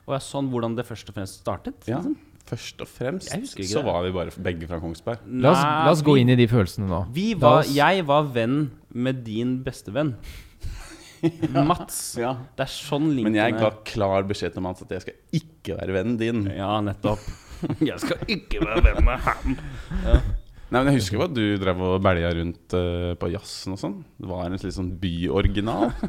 Og ja, sånn hvordan det først og fremst startet? Ja, liksom. Først og fremst Jeg så det. var vi bare begge fra Kongsberg. La oss, la oss gå vi- inn i de følelsene nå. Vi var, jeg var venn med din bestevenn. [LAUGHS] Mats. Ja. Det er sånn linken Men jeg er. ga klar beskjed til Mats at jeg skal ikke være vennen din. Ja, nettopp. [LAUGHS] Jeg skal ikke være venn med ham. Nei, men Jeg husker jo at du drev og belja rundt uh, på jazzen og sånn. Det var en litt sånn byoriginal. [LAUGHS]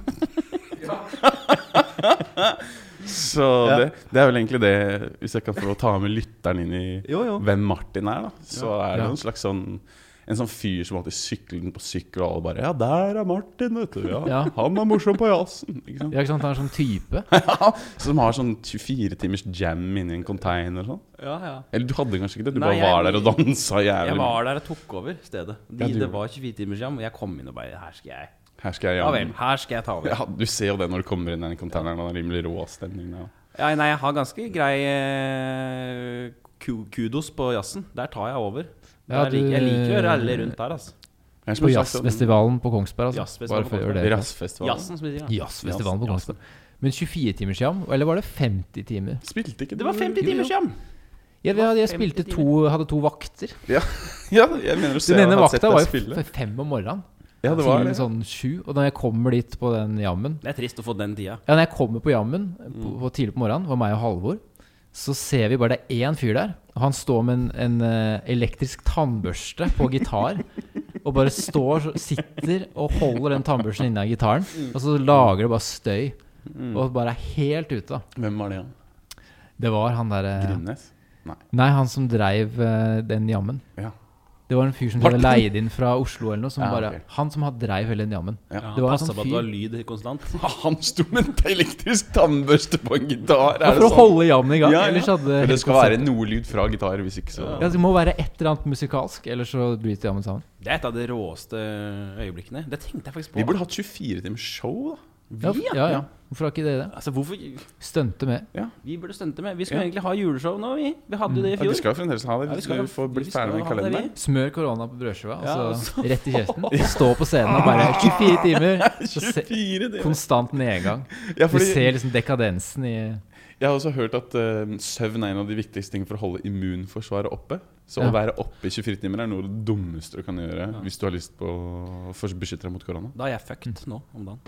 Så Ja. det, det er vel egentlig det, hvis jeg kan få ta med lytteren inn i Jo, jo. hvem Martin er, da. Så er det Ja. en slags sånn en sånn fyr som alltid sykler den på sykkel, og alle bare 'Ja, der er Martin, vet du. Ja, Ja. Han er morsom på jazzen.' [LAUGHS] Ikke sant? Ja, ikke sant? Han er sånn type. [LAUGHS] Ja, Som har sånn 24 timers jam inni en container og sånn. Ja, ja. Eller du hadde kanskje ikke det? Du Nei, bare var jeg- der og dansa jævlig. Jeg var der og tok over stedet. De, Ja, det var 24 timers jam, og jeg kom inn og bare Her skal jeg Her skal jeg Ja vel, her skal jeg ta over. Ja, du ser jo det når du kommer inn i den containeren. Og er rimelig rå stemning. Ja. Ja, nei, jeg har ganske grei eh, kudos på jazzen. Der tar jeg over. Ja, du, jeg liker å ralle rundt der, altså. På jazzfestivalen på Kongsberg, altså. Jazzfestivalen Bare på Kongsberg. det. Jazzfestival. Jazzen, som vi sier. Jazzfestivalen på Kongsberg. Men 24-timersjam, eller var det 50 timer? Spilte ikke Det var 50 Jo, jo. timers jam! Ja, jeg spilte to, hadde to vakter. Ja, [LAUGHS] jeg mener å se Den ene vakta var jo fem om morgenen. Ja, det var til det. sånn sju. Og når jeg kommer dit på den jammen Det er trist å få den tida. Ja, når jeg kommer på jammen Mm. på, på tidlig på morgenen, det var meg og Halvor, så ser vi bare det er én fyr der. Han står med en, en eh, elektrisk tannbørste på gitar. og bare står, sitter og holder den tannbørsten inni gitaren. Mm. Og så lager det bare støy. Og bare er helt ute. Hvem var det? han? Det var han derre Grimnes? Nei, han som dreiv eh, den jammen. Ja. Det var en fyr som de hadde leid inn fra Oslo eller noe. Som Ja, bare, okay. Han som hadde dreiv hele den jammen. Ja. Det var Passa sånn på at det var lyd konstant. [LAUGHS] Han sto med en elektrisk tannbørste på en gitar. Ja, Er for det å sånn? holde jammen i gang. Ja, ja. Ellers hadde Men det skal konseptet- være noe lyd fra gitar, hvis ikke så Ja, Det må være et eller annet musikalsk, ellers så bryter jammen sammen. Det er et av de råeste øyeblikkene. Det tenkte jeg faktisk på. Vi burde hatt 24 timers show, da. Ja, Vi, ja, ja. Hvorfor har ikke dere det? Altså, hvorfor Stunte med. Vi burde stunte med. Vi skulle Ja. egentlig ha juleshow nå, vi. Vi hadde jo det i Ja, fjor. vi skal jo fremdeles ha det. Ja, vi får skal- skal få bli ferdig med kalenderen. Smør korona på brødskiva, Ja, altså rett i kjeften. Stå på scenen og bare [LAUGHS] 24 timer! 24 [LAUGHS] timer. konstant nedgang. Ja, Du fordi ser liksom dekadensen i Jeg har også hørt at uh, søvn er en av de viktigste tingene for å holde immunforsvaret oppe. Så Ja. å være oppe i 24 timer er noe av det dummeste du kan gjøre Ja. hvis du har lyst på å beskytte deg mot korona. Da er jeg fucked nå om dagen.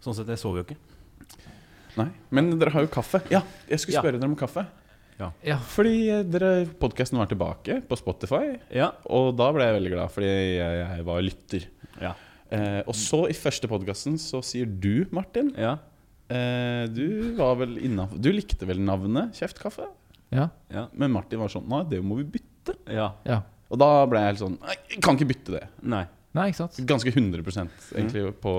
Sånn sett, jeg sover jo ikke. Nei, Men dere har jo kaffe. Ja, jeg skulle Ja. spørre dere om kaffe. Ja. Fordi eh, dere podkasten var tilbake på Spotify, Ja. og da ble jeg veldig glad, fordi jeg, jeg var lytter. Ja. Eh, og så i første podkasten så sier du, Martin Ja. eh, Du var vel innafor Du likte vel navnet Kjeftkaffe? Ja. Ja. Men Martin var sånn Nei, det må vi bytte. ja. ja. Og da ble jeg helt sånn Nei, jeg kan ikke bytte det. Nei. Nei, ikke sant? Ganske 100% mm. på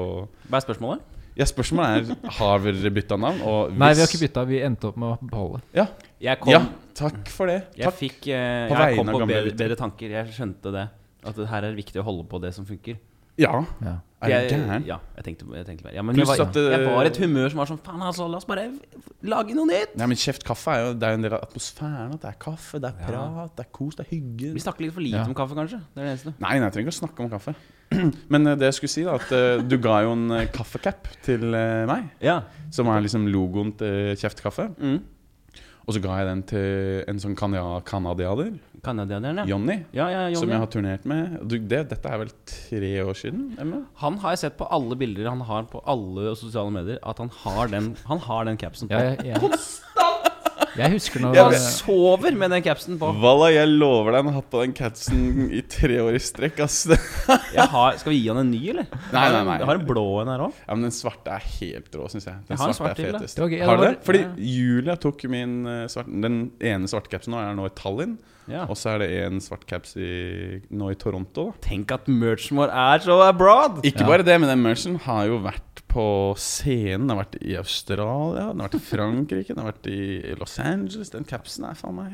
Hva er spørsmålet? Ja, spørsmålet er Har dere bytta navn. Og hvis Nei, vi har ikke bytta. Vi endte opp med å beholde. Ja, Jeg kom, ja takk for det. jeg Takk. fikk uh, På Jeg vegne kom av på gamle bedre, bedre tanker. Jeg skjønte det. At det her er viktig å holde på det som funker. Ja, Ja. er du gæren? Ja, jeg tenkte, jeg tenkte mer. Ja, men jeg var, at, eh, jeg var et humør som var sånn Faen, altså, la oss bare lage noe nytt! Nei, men Kjeft kaffe er jo Det er jo en del av atmosfæren. At det er kaffe, det er Ja. prat, det er kos, det er hygge. Vi snakker litt for lite Ja. om kaffe, kanskje. Det er det eneste. Nei, nei, jeg trenger ikke å snakke om kaffe. [CLEARS THROAT] Men eh, det jeg skulle si, da at eh, du ga jo en eh, kaffecap til meg. Ja. Som er liksom logoen til Kjeftkaffe. Mm. Og så ga jeg den til en sånn canadiader. canadianer, ja. Jonny, Ja, ja, Johnny. som jeg har turnert med. Du, det, dette er vel tre år siden? Emma? Han har jeg sett på alle bilder han har på alle sosiale medier, at han har den, han har den capsen på. Ja, ja, jeg, jeg husker når Han sover med den capsen på. Valla, jeg lover deg, han har hatt på den capsen i tre år i strekk. Ass. [LAUGHS] Jeg har, skal vi gi han en ny, eller? Nei, nei, nei. Jeg har en blå en her òg. Ja, men den svarte er helt rå, syns jeg. Den Jeg har en svarte svart er fetest. Har du det det? Fordi ja. Julia tok min svarte Den ene svarte capsen nå er nå i Tallinn. Ja. Og så er det en svart caps i, nå i Toronto. Da. Tenk at merchen vår er så abroad! Ikke Ja. bare det, men den merchen har jo vært på scenen. Den har vært i Australia, den har vært i Frankrike, den har vært i Los Angeles. Den capsen er faen meg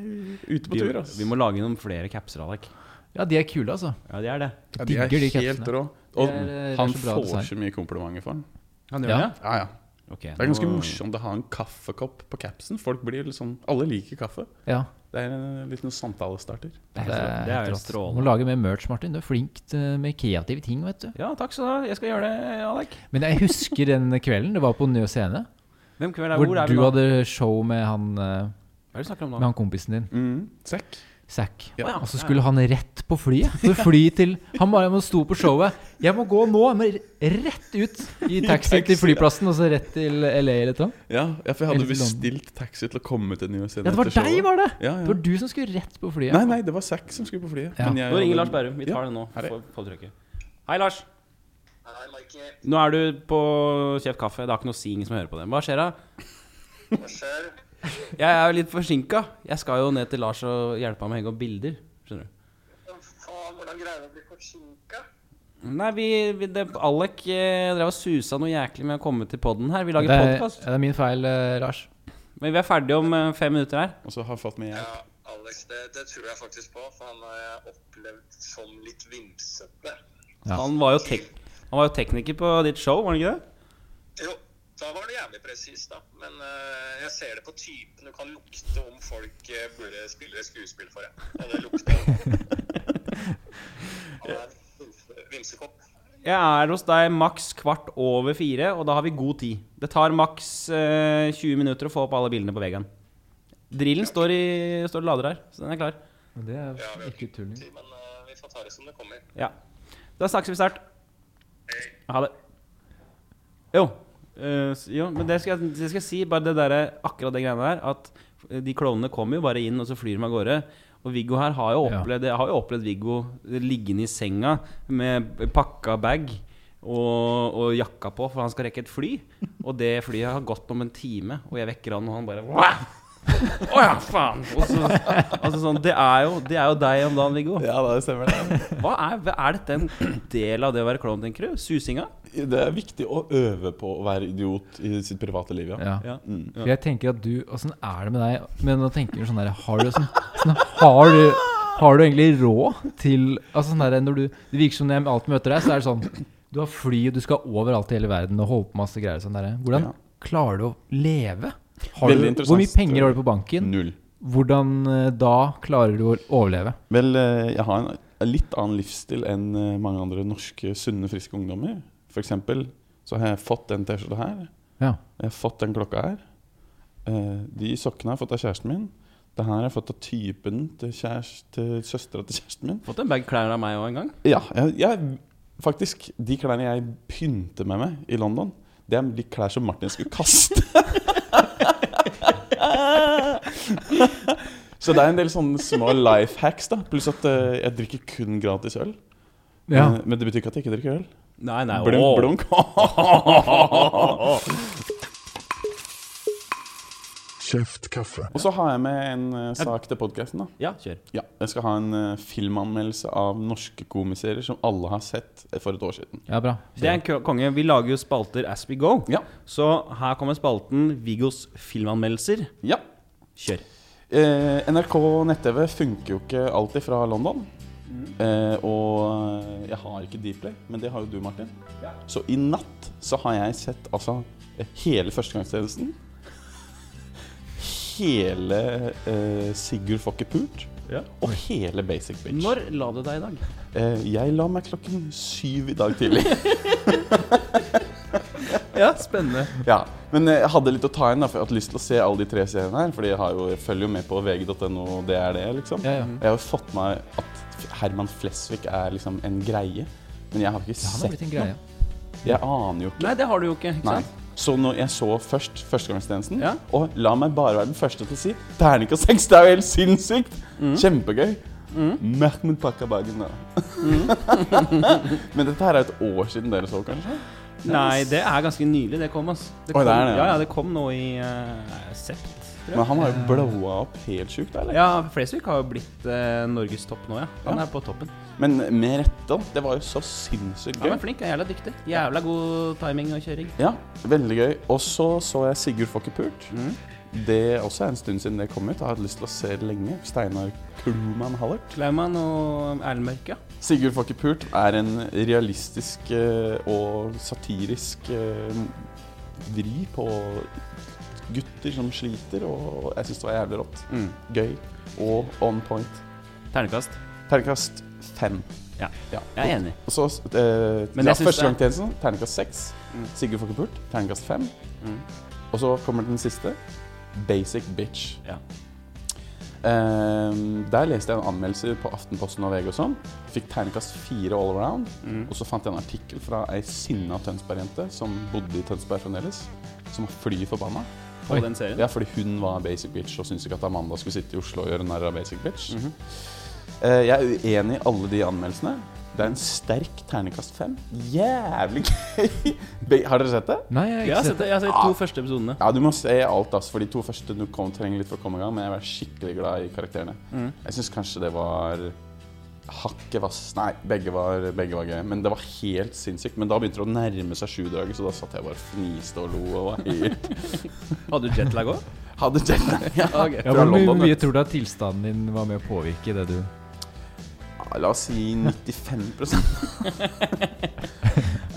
ute på Vi, tur. Altså. vi må lage noen flere capser, Alek. Ja, de er kule, altså. Ja, de er det. ja, de er digger de helt rå. Og er, eh, han så får design. så mye komplimenter for den. Han Ja. gjør det? Ja, ja. Okay, Det er ganske nå- morsomt å ha en kaffekopp på capsen. Folk blir liksom Alle liker kaffe. Ja, Det er en liten samtalestarter. Det er, det er, er strålende. må lage mer merch, Martin. Du er flink med kreative ting, vet du. Ja, takk skal du ha. Jeg skal gjøre det, Alek. Men jeg husker den kvelden det var på Njø scene, Hvem kveld er hvor hvor er vi du nå? hadde show med han, eh, Hva er det du snakker om nå? med han kompisen din. Mm. Sekk. Zack. Ja. Og så skulle han rett på flyet. Så fly til Han bare må sto på showet. 'Jeg må gå nå!' Men rett ut i taxi til flyplassen, og så rett til LA eller noe. Ja, ja, for jeg hadde bestilt taxi til å komme til New Zealand. Ja, det var deg, var det! Ja, Det var du som skulle rett på flyet. Nei, nei, det var Zack som skulle på flyet. Ja. Men jeg Nå ringer Lars Bærum. Vi tar Ja, det nå. Hei, Lars. Hei, Mikey. Nå er du på Kjeft kaffe. Det har ikke noe si ingen som hører på det. Hva skjer da? Hva skjer? [LAUGHS] Jeg er jo litt forsinka. Jeg skal jo ned til Lars og hjelpe ham med å henge opp bilder. Skjønner du. Faen, hvordan greier du å bli forsinka? Nei, vi, vi det, Alek eh, drev og susa noe jæklig med å komme til poden her. Vi Det lager er, podkast. det er min feil, eh, Lars. Men vi er ferdige om eh, fem minutter her. Og så har jeg fått med hjelp. Ja, Alex, det, det tror jeg faktisk på, for han har jeg opplevd som litt vimsete. Ja. Han, var jo tek han var jo tekniker på ditt show, var han ikke det? Jo, da var det jævlig presist, da. Men uh, jeg ser det på typen. Du kan lukte om folk uh, burde spille skuespill for deg. Og det lukter [LAUGHS] er vimsekopp. Jeg er hos deg maks kvart over fire, og da har vi god tid. Det tar maks uh, 20 minutter å få opp alle bildene på veggen. Drillen står, i, står lader her, så den er klar. Det er Ja, ikke tulling. men eh, vi får ta det som det kommer. Ja. Da snakkes vi snart. Ha det. Jo. S- jo, men det skal, jeg, det skal jeg si, bare det der, akkurat det greiene der, at eh, de klovnene kommer jo bare inn, og så flyr de av gårde. Og Viggo her har jo opplevd, jeg har jo opplevd Viggo liggende i senga med pakka bag og, og jakka på, for han skal rekke et fly. Og det flyet har gått om en time, og jeg vekker han, og han bare Wah! [LAUGHS] Å ja, faen! Og så, altså sånn, det, er jo, det er jo deg om dagen, Viggo. Ja, det stemmer det. Hva er, er dette en del av det å være klovn, tenker du? Susinga? Det er viktig å øve på å være idiot i sitt private liv, ja. Ja. Ja. Mm. For jeg tenker at du Åssen er det med deg? Men nå tenker du sånn der Har du sånn, sånn Har du Har du egentlig råd til Altså sånn der når du Det virker som når jeg alltid møter deg, så er det sånn Du har fly, og du skal overalt i hele verden og holde på masse greier. Sånn der. Hvordan Ja. klarer du å leve? Har du, hvor mye penger har du på banken? Null. Hvordan eh, da klarer du å overleve? Vel, eh, jeg har en litt annen livsstil enn eh, mange andre norske sunne, friske ungdommer. For eksempel så har jeg fått den T-skjorta her. Ja. Jeg har fått den klokka her. Eh, De sokkene har jeg fått av kjæresten min. Det her har jeg fått av typen til, til søstera til kjæresten min. Fått en bag klær av meg òg en gang. Ja, jeg, jeg, faktisk, de klærne jeg pynter med meg i London, det er de klær som Martin skulle kaste. [LAUGHS] [LAUGHS] Så det er en del sånne små life hacks, da. Pluss at eh, jeg drikker kun gratis øl. Ja. Men, men det betyr ikke at jeg ikke drikker øl. Nei, nei, Blunk, blunk. [LAUGHS] [LAUGHS] Kjeft kaffe. Og så har jeg med en uh, sak til podkasten. Ja, kjør. Ja, jeg skal ha en uh, filmanmeldelse av norske komiserier som alle har sett eh, for et år siden. ja, bra. Det er en konge. Vi lager jo spalter as we go. Ja. Så her kommer spalten Viggos filmanmeldelser. Ja. Kjør. Uh, NRK nett-TV funker jo ikke alltid fra London. Uh, og jeg har ikke Dplay, men det har jo du, Martin. Så i natt så har jeg sett altså hele førstegangstjenesten. Hele eh, Sigurd får ikke pult. Ja. Og hele Basic Bitch. Når la du deg i dag? Eh, jeg la meg klokken syv i dag tidlig. [LAUGHS] Ja, spennende. ja, Men eh, jeg hadde litt å ta inn, da, for jeg hadde lyst til å se alle de tre seriene her. Fordi jeg, har jo, jeg følger jo med på vg.no, og det er det, liksom. Ja, ja. Jeg har jo fått meg at Herman Flesvig er liksom en greie. Men jeg har ikke sett greie. Jeg aner jo ikke. Nei, det har du jo ikke. ikke Nei. Så når jeg så først Førstegangstjenesten, Ja. og la meg bare være den første til å si Terningkast seks, det er jo helt sinnssykt! Mm. Kjempegøy. Merk min Pakkabagen, da. Mm. [LAUGHS] Men dette her er et år siden dere så, kanskje? Nei, det er ganske nylig det kom, Altså. Det Oi, det det, ja. ja, ja, det kom nå i uh, sept. tror jeg. Men han har jo blowa opp helt sjukt, eller? Ja, Flesvig har jo blitt uh, Norges topp nå, ja. Han er på toppen. Men med rette. Det var jo så sinnssykt Han gøy. er flink, er jævla dyktig. Jævla god timing og kjøring. Ja, veldig gøy. Og så så jeg Sigurd får ikke pult. Mm. Det er også en stund siden det kom ut. Jeg har hatt lyst til å se det lenge. Steinar Krumman Hallert. Klaumann og Erlend Mørke. ja. Sigurd får ikke pult er en realistisk eh, og satirisk eh, vri på gutter som sliter, og jeg syns det var jævlig rått. Mm. Gøy og on point. Ternekast. Terningkast fem. Ja. Ja. Jeg er enig. Og så eh, Men ja, jeg første det- gang tjenesten, terningkast seks. Mm. Sigurd får ikke pult, terningkast fem. Mm. Og så kommer den siste. Basic bitch. Ja. Um, der leste jeg en anmeldelse på Aftenposten og VG og sånn. Fikk terningkast fire all around. Mm. Og så fant jeg en artikkel fra ei sinna Tønsberg-jente som bodde i Tønsberg fremdeles. Som var fly forbanna. På den serien. Ja, fordi hun var basic bitch og syntes ikke at Amanda skulle sitte i Oslo og gjøre narr av basic bitch. Mm Eh, jeg er uenig i alle de anmeldelsene. Det er en sterk ternekast fem. Jævlig gøy! [LAUGHS] Har dere sett det? Nei, jeg har Jeg ikke har sett det. Jeg har sett de to første episodene. Ja, du må se alt, ass, for de to første du kom, trenger litt for å komme i gang. Men jeg var skikkelig glad i karakterene. Mm. Jeg syns kanskje det var hakket vass Nei, begge var, begge var gøy. Men det var helt sinnssykt. Men da begynte det å nærme seg sjudraget, så da satt jeg bare og fniste og lo og var helt [LAUGHS] Hadde du jetlag òg? Hadde jetlag. Ja. [LAUGHS] Ok. Ja, Hvor mye, tror du at tilstanden din var med å påvirke det du Ja, La oss si 95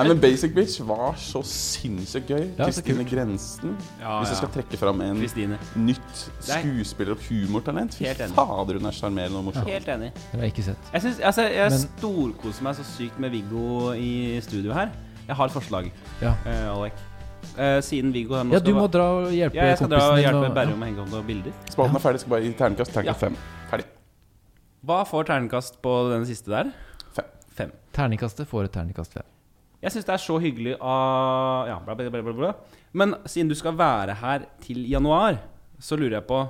Nei, men Basic Bitch var så sinnssykt gøy. Kristine ja, Grensen. Ja, Hvis jeg skal trekke fram en Christine. nytt skuespiller og humortalent Fy fader, hun er sjarmerende og morsom. Helt enig. Det har jeg ikke sett. Jeg, synes, altså, jeg Men- storkoser meg så sykt med Viggo i studio her. Jeg har et forslag, Ja. uh, Alek. Uh, siden Viggo Ja, du må dra og hjelpe ja, jeg skal dra og hjelpe og- Berrum med å henge opp noen bilder. Spalten er ferdig, skal bare gi terningkast. Terningkast fem. Ferdig. Hva får terningkast på den siste der? Fem. Fem. Terningkastet får et terningkast fem. Jeg syns det er så hyggelig av Ja, bla, bla, bla, bla, bla. Men siden du skal være her til januar, så lurer jeg på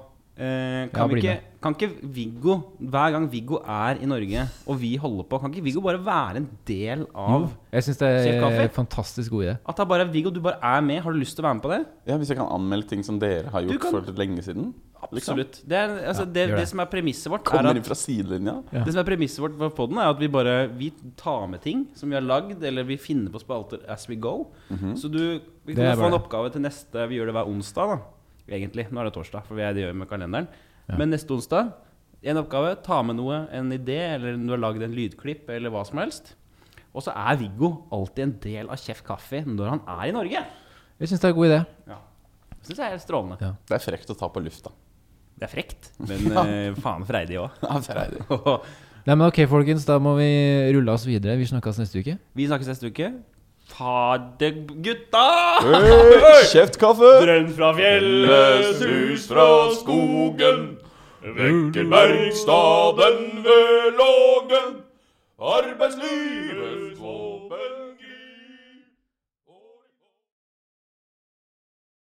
eh, kan, ja, ikke, kan ikke Viggo, hver gang Viggo er i Norge, og vi holder på, kan ikke Viggo bare være en del av Jo, jeg syns det er en fantastisk god idé. At det er bare Viggo, du bare er med. Har du lyst til å være med på det? Ja, Hvis jeg kan anmelde ting som dere har gjort kan- for lenge siden? Absolutt. Det, er, altså, Ja, det, det det. som er premisset vårt, er Kommer at inn fra sidelinja? Ja. Det som er premisset vårt på den, er at vi bare Vi tar med ting som vi har lagd, eller vi finner på spalter as we go. Mhm. Så du Vi kan få en oppgave til neste Vi gjør det hver onsdag, da. Egentlig. Nå er det torsdag, for vi er det gjør med kalenderen. Ja. Men neste onsdag, en oppgave. Ta med noe, en idé, eller du har lagd en lydklipp, eller hva som helst. Og så er Viggo alltid en del av Kjeft Kaffe når han er i Norge. Jeg syns det er en god idé. Det syns jeg er strålende. Ja. Det er frekt å ta på lufta. Det er frekt, men eh, faen freidig òg. Ja, freidig. [LAUGHS] Nei, men ok, folkens, da må vi rulle oss videre. Vi snakkes neste uke. Vi snakkes neste uke. Ta det, gutta! Kjeft kaffe! Drøm fra fjellet, sus fra skogen. Vekker Bergstaden ved lågen. Arbeidslivets våpen.